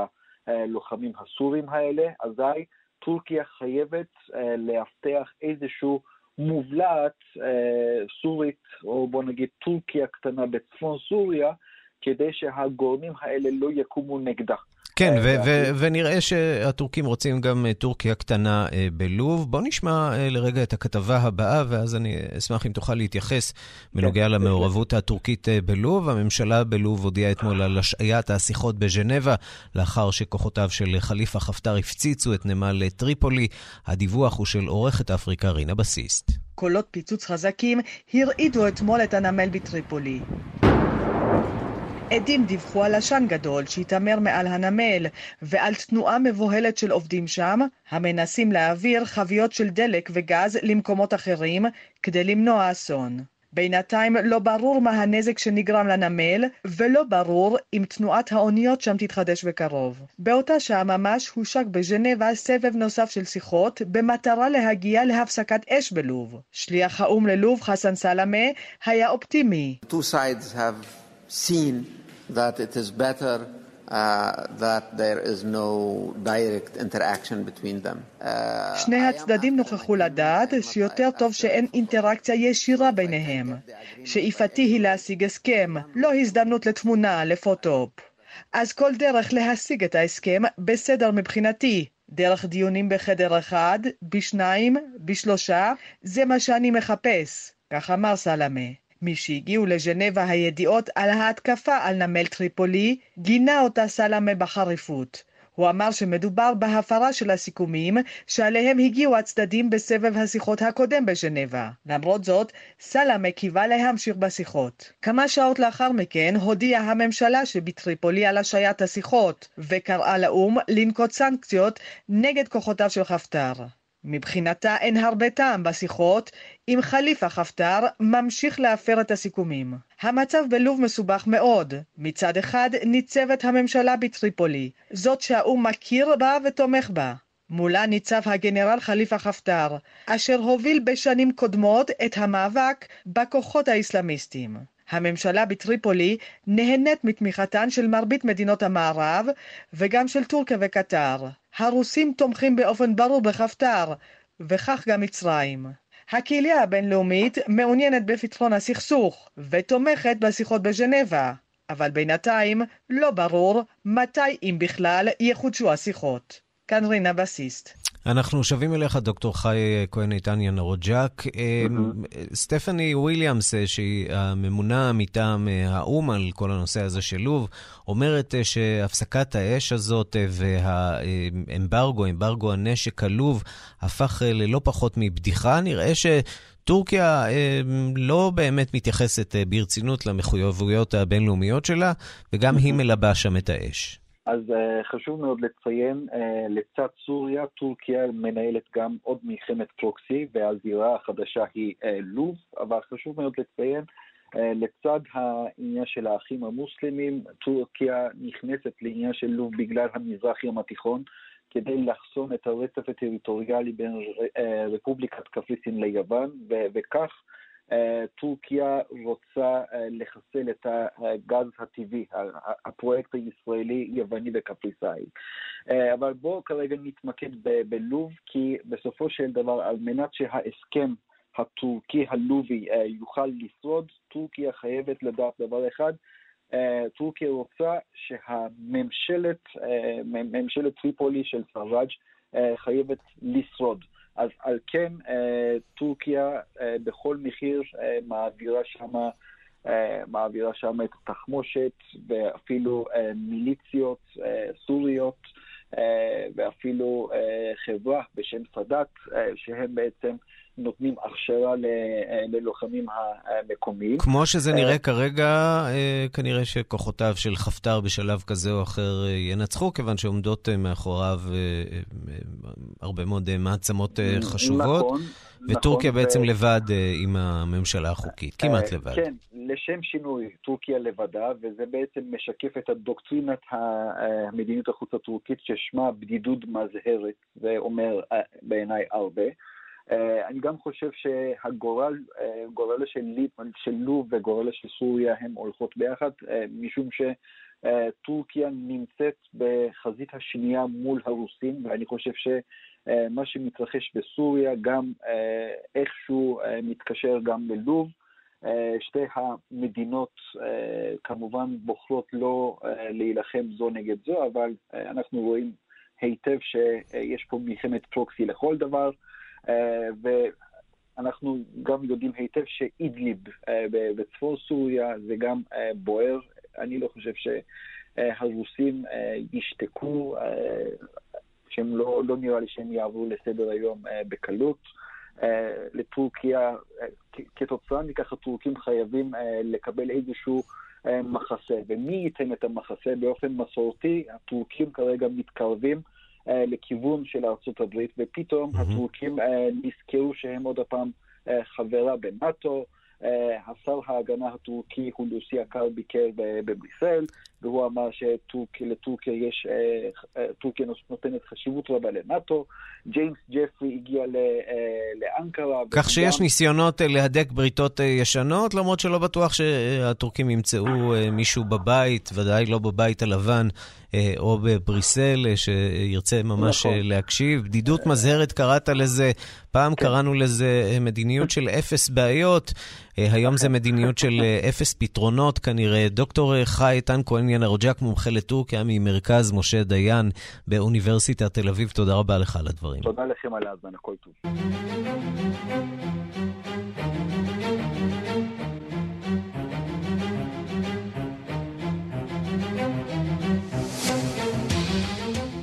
הלוחמים הסורים האלה, אזי טורקיה חייבת אה, לאבטח איזשהו מובלעת אה, סורית, או בוא נגיד טורקיה קטנה בצפון סוריה, כדי שהגורמים האלה לא יקומו נגדה. כן, אה, ו- ו- ונראה שהטורקים רוצים גם אה, טורקיה קטנה אה, בלוב. בוא נשמע לרגע את הכתבה הבאה, ואז אני אשמח אם תוכל להתייחס בנוגע למעורבות הטורקית בלוב. הממשלה בלוב הודיעה אתמול על השעיית השיחות בז'נבה, לאחר שכוחותיו של חליפה חפטר הפציצו את נמל טריפולי. הדיווח הוא של עורכת אפריקה רינה בסיסט. קולות פיצוץ חזקים הרעידו אתמול את הנמל בטריפולי. עדים דיווחו על עשן גדול שהתעמר מעל הנמל ועל תנועה מבוהלת של עובדים שם המנסים להעביר חביות של דלק וגז למקומות אחרים כדי למנוע אסון. בינתיים לא ברור מה הנזק שנגרם לנמל, ולא ברור אם תנועת האוניות שם תתחדש בקרוב. באותה שעה ממש הושק בז'נבה סבב נוסף של שיחות, במטרה להגיע להפסקת אש בלוב. שליח האו"ם ללוב, חסן סלמה, היה אופטימי. Two sides have seen that it is better uh, that there is no direct interaction between them. Uh, שני הצדדים נוכחו לדעת שיותר טוב שאין אינטראקציה ישירה ביניהם. שאיפתי היא להשיג הסכם, לא הזדמנות לתמונה, לפוטופ. אז כל דרך להשיג את ההסכם בסדר מבחינתי. דרך דיונים בחדר אחד, בשניים, בשלושה, זה מה שאני מחפש. כך אמר סלמה. מי שהגיעו לז'נבה הידיעות על ההתקפה על נמל טריפולי, גינה אותה סלמה בחריפות. הוא אמר שמדובר בהפרה של הסיכומים שעליהם הגיעו הצדדים בסבב השיחות הקודם בז'נבה. למרות זאת, סלמה קיווה להמשיך בשיחות. כמה שעות לאחר מכן הודיעה הממשלה שבטריפולי על השעיית השיחות, וקראה לאו"ם לנקוט סנקציות נגד כוחותיו של חפטר. מבחינתה אין הרבה טעם בשיחות אם חליפה חפטר ממשיך להפר את הסיכומים. המצב בלוב מסובך מאוד. מצד אחד ניצבת הממשלה בטריפולי, זאת שהאו"ם מכיר בה ותומך בה. מולה ניצב הגנרל חליפה חפטר, אשר הוביל בשנים קודמות את המאבק בכוחות האסלאמיסטים. הממשלה בטריפולי נהנית מתמיכתן של מרבית מדינות המערב וגם של טורקיה וקטר. הרוסים תומכים באופן ברור בחפטר, וכך גם מצרים. הקהילה הבינלאומית מעוניינת בפתרון הסכסוך, ותומכת בשיחות בז'נבה, אבל בינתיים לא ברור מתי, אם בכלל, יחודשו השיחות. כאן רינה בסיסט. אנחנו שבים אליך, דוקטור חי כהן איתן ינרוג'ק. סטפני וויליאמס, שהיא הממונה מטעם האו"ם על כל הנושא הזה של לוב, אומרת שהפסקת האש הזאת והאמברגו, אמברגו הנשק הלוב, הפך ללא פחות מבדיחה. נראה ש... טורקיה אה, לא באמת מתייחסת אה, ברצינות למחויבויות הבינלאומיות שלה, וגם היא מלבה שם את האש. אז uh, חשוב מאוד לציין, uh, לצד סוריה, טורקיה מנהלת גם עוד מלחמת פרוקסי, והזירה החדשה היא uh, לוב, אבל חשוב מאוד לציין, לצד העניין של האחים המוסלמים, טורקיה נכנסת לעניין של לוב בגלל המזרח ים התיכון, כדי לחסום את הרצף הטריטוריאלי בין רפובליקת קפריסין ליוון, וכך טורקיה רוצה לחסל את הגז הטבעי, הפרויקט הישראלי-יווני וקפריסאי. אבל בואו כרגע נתמקד בלוב, כי בסופו של דבר, על מנת שההסכם הטורקי-הלובי יוכל לשרוד, טורקיה חייבת לדעת דבר אחד, טורקיה רוצה שהממשלת, ממשלת טריפולי של סראג' חייבת לשרוד. אז על כן טורקיה בכל מחיר מעבירה שמה מעבירה שם את התחמושת ואפילו מיליציות סוריות ואפילו חברה בשם סאדאת שהם בעצם נותנים הכשרה ללוחמים המקומיים. כמו שזה נראה כרגע, כנראה שכוחותיו של חפטר בשלב כזה או אחר ינצחו, כיוון שעומדות מאחוריו הרבה מאוד מעצמות חשובות. נכון. וטורקיה נכון, בעצם ו... לבד עם הממשלה החוקית, כמעט לבד. כן, לשם שינוי, טורקיה לבדה, וזה בעצם משקף את הדוקטרינת המדיניות החוץ הטורקית ששמה בדידות מזהרת, זה אומר בעיניי הרבה. אני גם חושב שהגורל, גורלה של, של לוב וגורלה של סוריה הם הולכות ביחד, משום שטורקיה נמצאת בחזית השנייה מול הרוסים, ואני חושב שמה שמתרחש בסוריה גם איכשהו מתקשר גם ללוב. שתי המדינות כמובן בוחרות לא להילחם זו נגד זו, אבל אנחנו רואים היטב שיש פה מלחמת פרוקסי לכל דבר. ואנחנו גם יודעים היטב שאידליב בצפון סוריה זה גם בוער. אני לא חושב שהרוסים ישתקו, שהם לא, לא נראה לי שהם יעברו לסדר היום בקלות. לטורקיה, כתוצאה מכך הטורקים חייבים לקבל איזשהו מחסה. ומי ייתן את המחסה? באופן מסורתי, הטורקים כרגע מתקרבים לכיוון של ארצות הברית, ופתאום mm-hmm. הטורקים נזכרו שהם עוד הפעם חברה בנאטו. השר ההגנה הטורקי הוא לוסי הקר ביקר בבריסל, והוא אמר שלטורקיה יש, טורקיה נותנת חשיבות רבה לנאטו. ג'יימס ג'פרי הגיע לאנקרה. כך שיש ניסיונות להדק בריתות ישנות, למרות שלא בטוח שהטורקים ימצאו מישהו בבית, ודאי לא בבית הלבן. או בבריסל, שירצה ממש נכון. להקשיב. בדידות מזהרת קראת לזה, פעם כן. קראנו לזה מדיניות של אפס בעיות, היום זה מדיניות של אפס פתרונות כנראה. דוקטור חי איתן כהן ינרג'ק, מומחה לטורקיה ממרכז משה דיין באוניברסיטת תל אביב, תודה רבה לך על הדברים. תודה לכם על ההזמן, הכל טוב.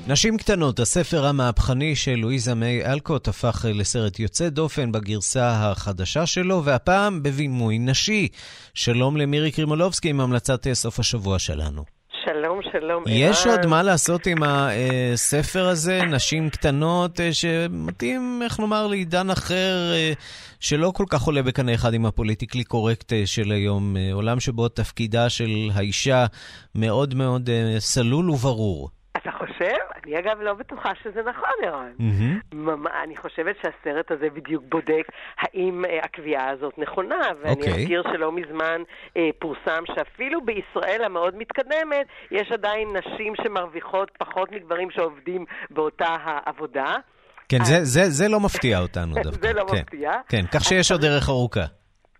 נשים קטנות, הספר המהפכני של לואיזה מיי אלקוט הפך לסרט יוצא דופן בגרסה החדשה שלו, והפעם בבימוי נשי. שלום למירי קרימולובסקי עם המלצת סוף השבוע שלנו. שלום, שלום. יש עוד מה לעשות עם הספר הזה, נשים קטנות, שמתאים, איך נאמר, לעידן אחר, שלא כל כך עולה בקנה אחד עם הפוליטיקלי קורקט של היום. עולם שבו תפקידה של האישה מאוד מאוד סלול וברור. אתה חושב? אני אגב לא בטוחה שזה נכון, ערן. Mm-hmm. אני חושבת שהסרט הזה בדיוק בודק האם uh, הקביעה הזאת נכונה, ואני okay. אוקיי. אזכיר שלא מזמן uh, פורסם שאפילו בישראל המאוד מתקדמת, יש עדיין נשים שמרוויחות פחות מגברים שעובדים באותה העבודה. כן, אז... זה, זה, זה לא מפתיע אותנו דווקא. זה לא כן, מפתיע. כן, כך שיש עוד דרך ארוכה.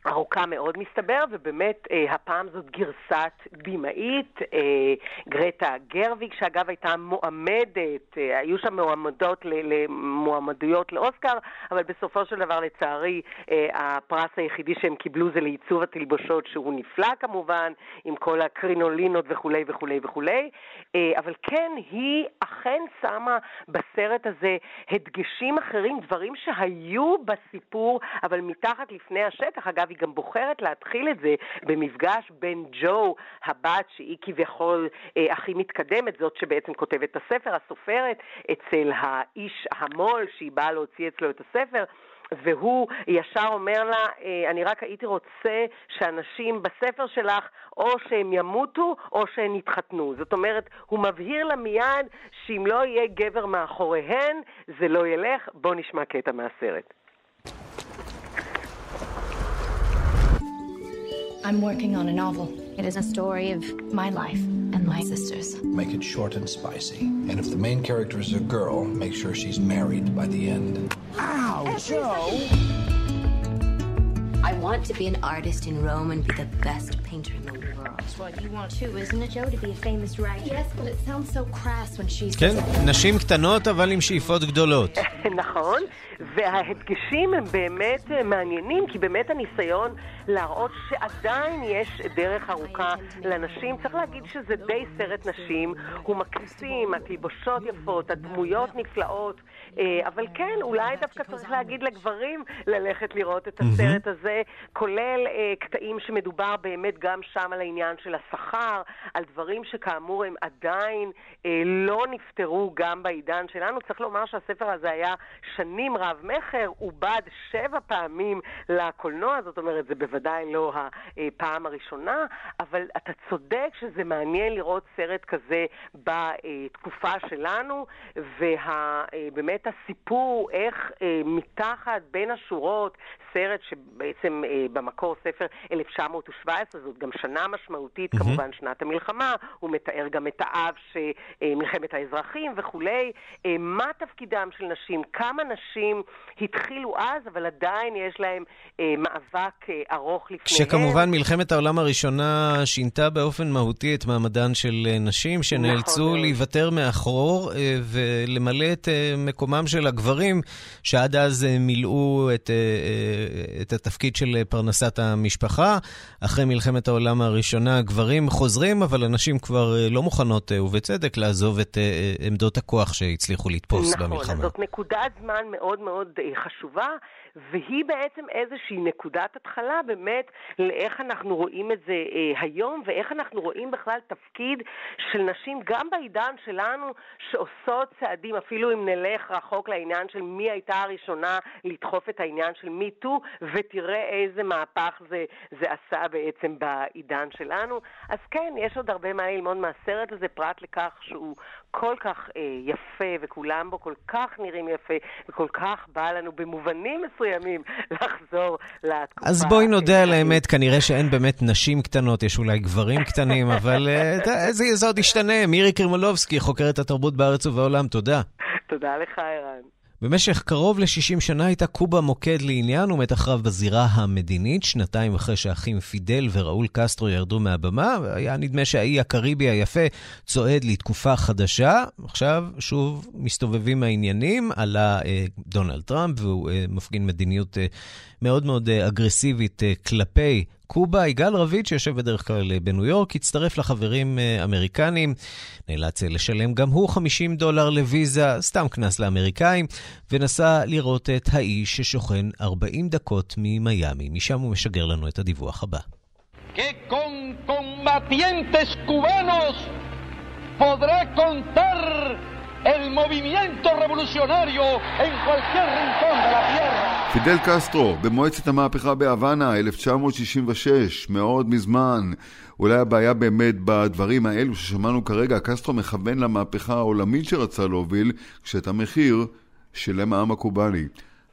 ארוכה מאוד מסתבר, ובאמת אה, הפעם זאת גרסת בימאית, אה, גרטה גרוויג, שאגב הייתה מועמדת, אה, היו שם מועמדות למועמדויות לאוסקר, אבל בסופו של דבר לצערי אה, הפרס היחידי שהם קיבלו זה לעיצוב התלבושות, שהוא נפלא כמובן, עם כל הקרינולינות וכולי וכולי וכולי, אה, אבל כן, היא אכן שמה בסרט הזה הדגשים אחרים, דברים שהיו בסיפור, אבל מתחת לפני השטח. אגב, היא גם בוחרת להתחיל את זה במפגש בין ג'ו, הבת שהיא כביכול אה, הכי מתקדמת, זאת שבעצם כותבת את הספר, הסופרת, אצל האיש המו"ל שהיא באה להוציא אצלו את הספר. והוא ישר אומר לה, אה, אני רק הייתי רוצה שאנשים בספר שלך או שהם ימותו או שהם יתחתנו. זאת אומרת, הוא מבהיר לה מיד שאם לא יהיה גבר מאחוריהן, זה לא ילך. בואו נשמע קטע מהסרט. I'm working on a novel. It is a story of my life and my sister's. Make it short and spicy. And if the main character is a girl, make sure she's married by the end. Ow, Joe! I want to be an artist in Rome and be the best painter in the world. That's what you want too, isn't it, Joe? To be a famous writer? Yes, but it sounds so crass when she's... כן, נשים קטנות אבל עם שאיפות גדולות. נכון, וההדגשים הם באמת מעניינים, כי באמת הניסיון להראות שעדיין יש דרך ארוכה לנשים. צריך להגיד שזה די סרט נשים, הוא מקסים, התלבושות יפות, הדמויות נפלאות, אבל כן, אולי דווקא צריך להגיד לגברים ללכת לראות את הסרט הזה, כולל קטעים שמדובר באמת גם שם על העניין של השכר, על דברים שכאמור הם עדיין לא נפתרו גם בעידן שלנו. צריך לומר שהספר הזה היה שנים רב-מכר, עובד שבע פעמים לקולנוע, זאת אומרת, זה בוודאי לא הפעם הראשונה, אבל אתה צודק שזה מעניין לראות סרט כזה בתקופה שלנו, ובאמת הסיפור איך מתחת, בין השורות, סרט שבעצם במקור ספר 1917, זאת גם שנה משמעותית, mm-hmm. כמובן שנת המלחמה, הוא מתאר גם את האב שמלחמת האזרחים וכולי. מה תפקידם של נשים? כמה נשים התחילו אז, אבל עדיין יש להם אה, מאבק אה, ארוך לפניהם. כשכמובן מלחמת העולם הראשונה שינתה באופן מהותי את מעמדן של נשים, שנאלצו נכון. להיוותר מאחור אה, ולמלא את אה, מקומם של הגברים, שעד אז אה, מילאו את, אה, אה, את התפקיד של פרנסת המשפחה. אחרי מלחמת העולם הראשונה הגברים חוזרים, אבל הנשים כבר אה, לא מוכנות, אה, ובצדק, לעזוב את אה, עמדות הכוח שהצליחו לתפוס נכון, במלחמה. נכון, זאת נקודת זמן מאוד מאוד חשובה, והיא בעצם איזושהי נקודת התחלה באמת לאיך אנחנו רואים את זה אה, היום, ואיך אנחנו רואים בכלל תפקיד של נשים גם בעידן שלנו, שעושות צעדים, אפילו אם נלך רחוק לעניין של מי הייתה הראשונה לדחוף את העניין של מיטו, ותראה איזה מהפך זה, זה עשה בעצם בעידן שלנו. אז כן, יש עוד הרבה מה ללמוד מהסרט הזה, פרט לכך שהוא כל כך אה, יפה, וכולם בו כל כך נראים יפה, וכל כך בא לנו במובנים מסוימים לחזור לתקופה. אז בואי נודה על האמת, כנראה שאין באמת נשים קטנות, יש אולי גברים קטנים, אבל אה, זה, זה עוד ישתנה. מירי קרימולובסקי, חוקרת התרבות בארץ ובעולם, תודה. תודה לך, ערן. במשך קרוב ל-60 שנה הייתה קובה מוקד לעניין ומתח רב בזירה המדינית, שנתיים אחרי שהאחים פידל וראול קסטרו ירדו מהבמה, והיה נדמה שהאי הקריבי היפה צועד לתקופה חדשה. עכשיו שוב מסתובבים העניינים, עלה אה, דונלד טראמפ והוא אה, מפגין מדיניות אה, מאוד מאוד אה, אגרסיבית אה, כלפי קובה, יגאל רביד, שיושב בדרך כלל אה, בניו יורק, הצטרף לחברים אה, אמריקנים, נאלץ אה, לשלם גם הוא 50 דולר לוויזה, סתם קנס לאמריקאים, ונסע לראות את האיש ששוכן 40 דקות ממיאמי. משם הוא משגר לנו את הדיווח הבא. el movimiento revolucionario en cualquier rincón de la tierra. פידל קסטרו, במועצת המהפכה בהוואנה, 1966, מאוד מזמן. אולי הבעיה באמת בדברים האלו ששמענו כרגע, קסטרו מכוון למהפכה העולמית שרצה להוביל, כשאת המחיר שילם העם הקובאני.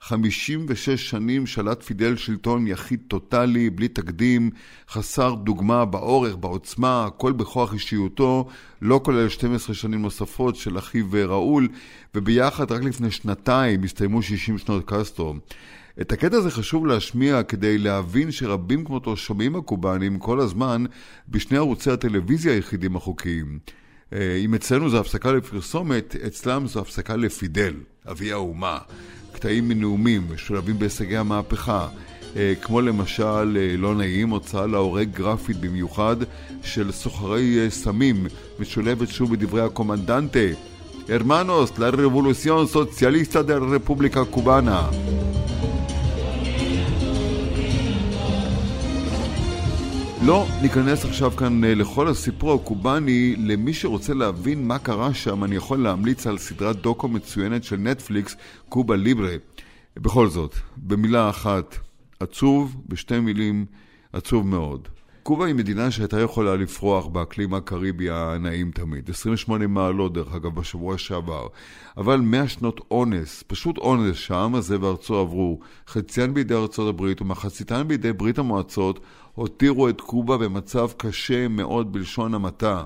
56 שנים שלט פידל שלטון יחיד טוטאלי, בלי תקדים, חסר דוגמה באורך, בעוצמה, הכל בכוח אישיותו, לא כולל 12 שנים נוספות של אחיו ראול, וביחד רק לפני שנתיים הסתיימו 60 שנות קסטרו. את הקטע הזה חשוב להשמיע כדי להבין שרבים כמותו שומעים הקובאנים כל הזמן בשני ערוצי הטלוויזיה היחידים החוקיים. אה, אם אצלנו זו הפסקה לפרסומת, אצלם זו הפסקה לפידל, אבי האומה. קטעים מנאומים משולבים בהישגי המהפכה, אה, כמו למשל, אה, לא נעים, הוצאה להורג גרפית במיוחד של סוחרי סמים, משולבת שוב בדברי הקומנדנטה Hermanos, la revolución socialista de la República Cubana. לא ניכנס עכשיו כאן אה, לכל הסיפור הקובאני. למי שרוצה להבין מה קרה שם, אני יכול להמליץ על סדרת דוקו מצוינת של נטפליקס, קובה ליברה. בכל זאת, במילה אחת, עצוב, בשתי מילים, עצוב מאוד. קובה היא מדינה שהייתה יכולה לפרוח באקלים הקריבי הנעים תמיד. 28 מעלות, דרך אגב, בשבוע שעבר. אבל 100 שנות אונס, פשוט אונס, שהעם הזה וארצו עברו, חציין בידי ארצות הברית ומחציתן בידי ברית המועצות, הותירו את קובה במצב קשה מאוד בלשון המעטה.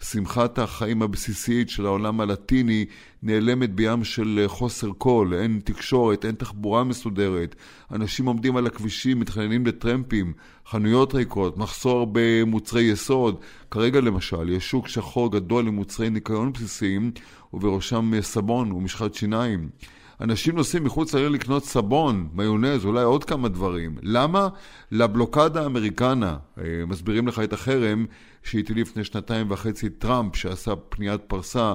שמחת החיים הבסיסית של העולם הלטיני נעלמת בים של חוסר קול, אין תקשורת, אין תחבורה מסודרת, אנשים עומדים על הכבישים, מתחננים לטרמפים, חנויות ריקות, מחסור במוצרי יסוד. כרגע למשל, יש שוק שחור גדול למוצרי ניקיון בסיסיים, ובראשם סבון ומשחת שיניים. אנשים נוסעים מחוץ לעיר לקנות סבון, מיונז, אולי עוד כמה דברים. למה? לבלוקדה האמריקנה, אה, מסבירים לך את החרם שהטיל לפני שנתיים וחצי טראמפ, שעשה פניית פרסה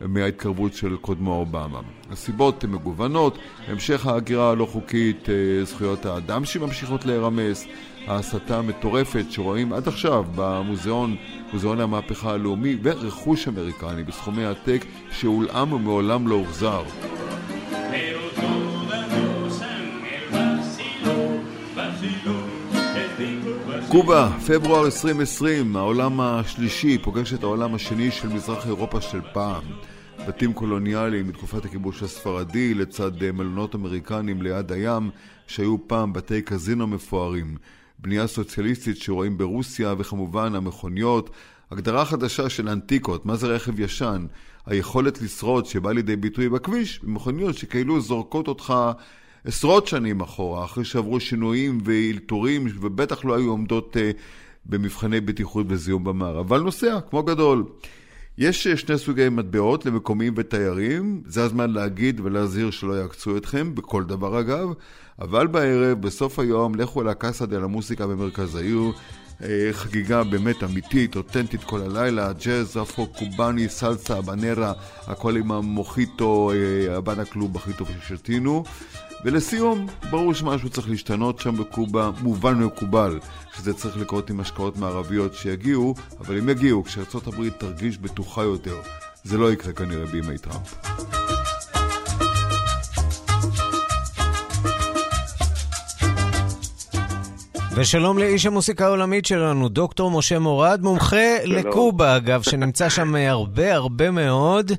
מההתקרבות של קודמו אובמה. הסיבות הן מגוונות, המשך ההגירה הלא חוקית, אה, זכויות האדם שממשיכות להירמס, ההסתה המטורפת שרואים עד עכשיו במוזיאון, מוזיאון המהפכה הלאומי, ורכוש אמריקני בסכומי עתק שהולאם ומעולם לא הוחזר. קובה, פברואר 2020, העולם השלישי פוגש את העולם השני של מזרח אירופה של פעם. בתים קולוניאליים מתקופת הכיבוש הספרדי לצד מלונות אמריקנים ליד הים שהיו פעם בתי קזינו מפוארים. בנייה סוציאליסטית שרואים ברוסיה וכמובן המכוניות. הגדרה חדשה של אנטיקות, מה זה רכב ישן? היכולת לשרוד שבא לידי ביטוי בכביש במכוניות שכאילו זורקות אותך עשרות שנים אחורה, אחרי שעברו שינויים ואלתורים, ובטח לא היו עומדות uh, במבחני בטיחות וזיהום במערב, אבל נוסע, כמו גדול. יש uh, שני סוגי מטבעות למקומיים ותיירים, זה הזמן להגיד ולהזהיר שלא יעקצו אתכם, בכל דבר אגב, אבל בערב, בסוף היום, לכו אל הקאסה דה למוסיקה במרכז העיר, אה, חגיגה באמת אמיתית, אותנטית כל הלילה, ג'אז, אפרו, קובאני, סלסה, בנרה, הכל עם המוחיטו, הבנה קלוב הכי טוב ששתינו. ולסיום, ברור שמשהו צריך להשתנות שם בקובה, מובן ומקובל שזה צריך לקרות עם השקעות מערביות שיגיעו, אבל אם יגיעו, כשארצות הברית תרגיש בטוחה יותר. זה לא יקרה כנראה בימי טראמפ. ושלום לאיש המוסיקה העולמית שלנו, דוקטור משה מורד, מומחה שלום. לקובה, אגב, שנמצא שם הרבה הרבה מאוד.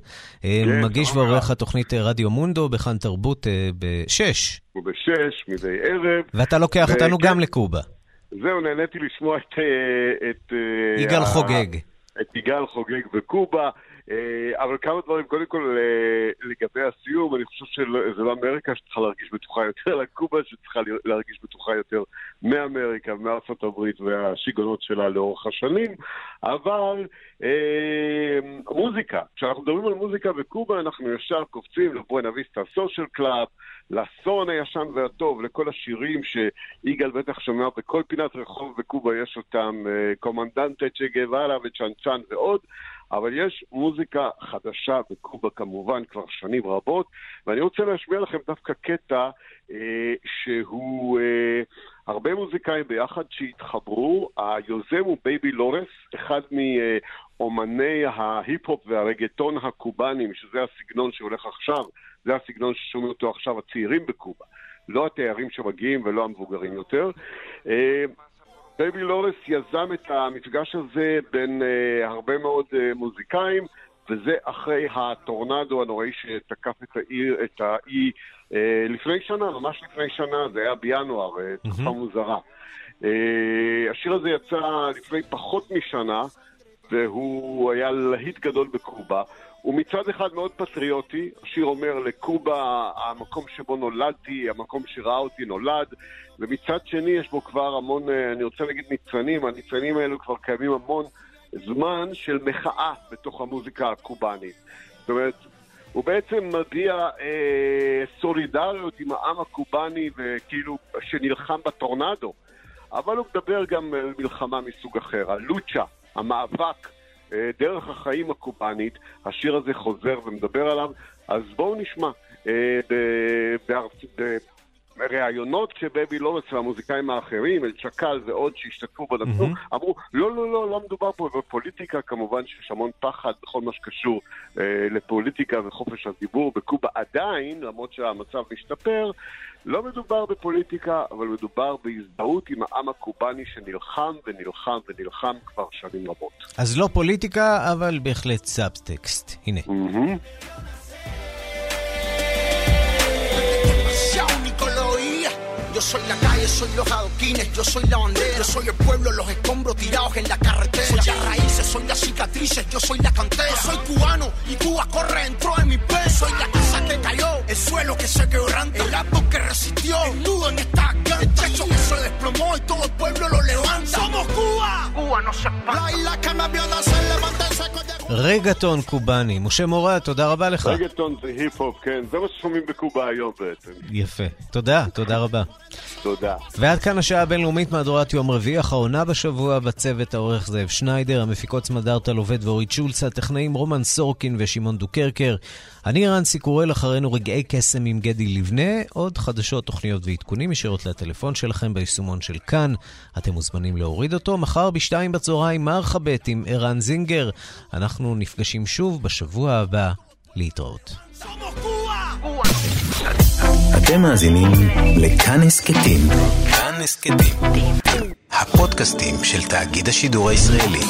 אה, כן, מגיש ועורך התוכנית אה, רדיו מונדו בכאן תרבות אה, בשש. הוא בשש, מדי ערב. ואתה לוקח אותנו גם לקובה. זהו, נהניתי לשמוע את... אה, את אה, יגאל ה- חוגג. את יגאל חוגג בקובה. אה, אבל כמה דברים, קודם כל אה, לגבי הסיום, אני חושב שזה לא אמריקה שצריכה להרגיש בטוחה יותר, אלא קובה שצריכה להרגיש בטוחה יותר מאמריקה, מארצות הברית והשיגעונות שלה לאורך השנים. אבל אה, מוזיקה, כשאנחנו מדברים על מוזיקה בקובה, אנחנו ישר קופצים ל Buena Vista Social Club, לסון הישן והטוב, לכל השירים שיגאל בטח שומע בכל פינת רחוב בקובה יש אותם, אה, קומנדנטה צ'ה גווארה וצ'אנצ'אן ועוד. אבל יש מוזיקה חדשה בקובה כמובן כבר שנים רבות, ואני רוצה להשמיע לכם דווקא קטע אה, שהוא אה, הרבה מוזיקאים ביחד שהתחברו. היוזם הוא בייבי לורס, אחד מאומני ההיפ-הופ והרגטון הקובאנים, שזה הסגנון שהולך עכשיו, זה הסגנון ששומעים אותו עכשיו הצעירים בקובה. לא התיירים שמגיעים ולא המבוגרים יותר. אה, בייבי לורס יזם את המפגש הזה בין אה, הרבה מאוד אה, מוזיקאים, וזה אחרי הטורנדו הנוראי שתקף את העיר, את האי אה, לפני שנה, ממש לפני שנה, זה היה בינואר, אה, תקופה מוזרה. אה, השיר הזה יצא לפני פחות משנה, והוא היה להיט גדול בקובה. הוא מצד אחד מאוד פטריוטי, השיר אומר לקובה, המקום שבו נולדתי, המקום שראה אותי נולד, ומצד שני יש בו כבר המון, אה, אני רוצה להגיד ניצנים, הניצנים האלו כבר קיימים המון זמן של מחאה בתוך המוזיקה הקובאנית. זאת אומרת, הוא בעצם מביע אה, סולידריות עם העם הקובאני וכאילו שנלחם בטורנדו, אבל הוא מדבר גם על מלחמה מסוג אחר, הלוצ'ה, המאבק. אה, דרך החיים הקובאנית, השיר הזה חוזר ומדבר עליו, אז בואו נשמע. בראיונות שבבי לורס והמוזיקאים האחרים, אל צ'קל ועוד שהשתתפו בנתנו, אמרו, לא, לא, לא, לא מדובר פה בפוליטיקה, כמובן שיש המון פחד בכל מה שקשור אה, לפוליטיקה וחופש הדיבור בקובה עדיין, למרות שהמצב משתפר, לא מדובר בפוליטיקה, אבל מדובר בהזדהות עם העם הקובאני שנלחם ונלחם ונלחם כבר שנים רבות. אז לא פוליטיקה, אבל בהחלט סאבטקסט. הנה. demasiado soy la calle, soy los adoquines, yo soy la bandera, yo soy el pueblo, los escombros tirados en la carretera. Soy las raíces, soy las cicatrices, yo soy la cantera. Soy cubano y Cuba corre dentro de mi pecho. Soy la casa que cayó, el suelo que se quebranta, el árbol que resistió, el nudo en esta garganta, el techo que se desplomó y todo el pueblo lo levanta. ¡Somos Cuba! Cuba no se espanta. La isla que me vio nacer, levanta el seco de רגטון קובאני. משה מורד, תודה רבה לך. רגטון זה היפ-הופ, כן, זה מה ששומעים בקובה היום בעצם. יפה. תודה, תודה רבה. תודה. ועד כאן השעה הבינלאומית מהדורת יום רביעי, אחרונה בשבוע בצוות העורך זאב שניידר, המפיקות סמדארטה לובד ואורית שולץ, הטכנאים רומן סורקין ושמעון דוקרקר. אני ערן סיקורל, אחרינו רגעי קסם עם גדי לבנה, עוד חדשות, תוכניות ועדכונים ישירות לטלפון שלכם ביישומון של כאן. אתם מוזמנים להוריד אותו. מחר בשתיים בצהריים מורחבת עם ערן זינגר. אנחנו נפגשים שוב בשבוע הבא. להתראות. אתם מאזינים לכאן הסכתים. כאן הסכתים. הפודקאסטים של תאגיד השידור הישראלי.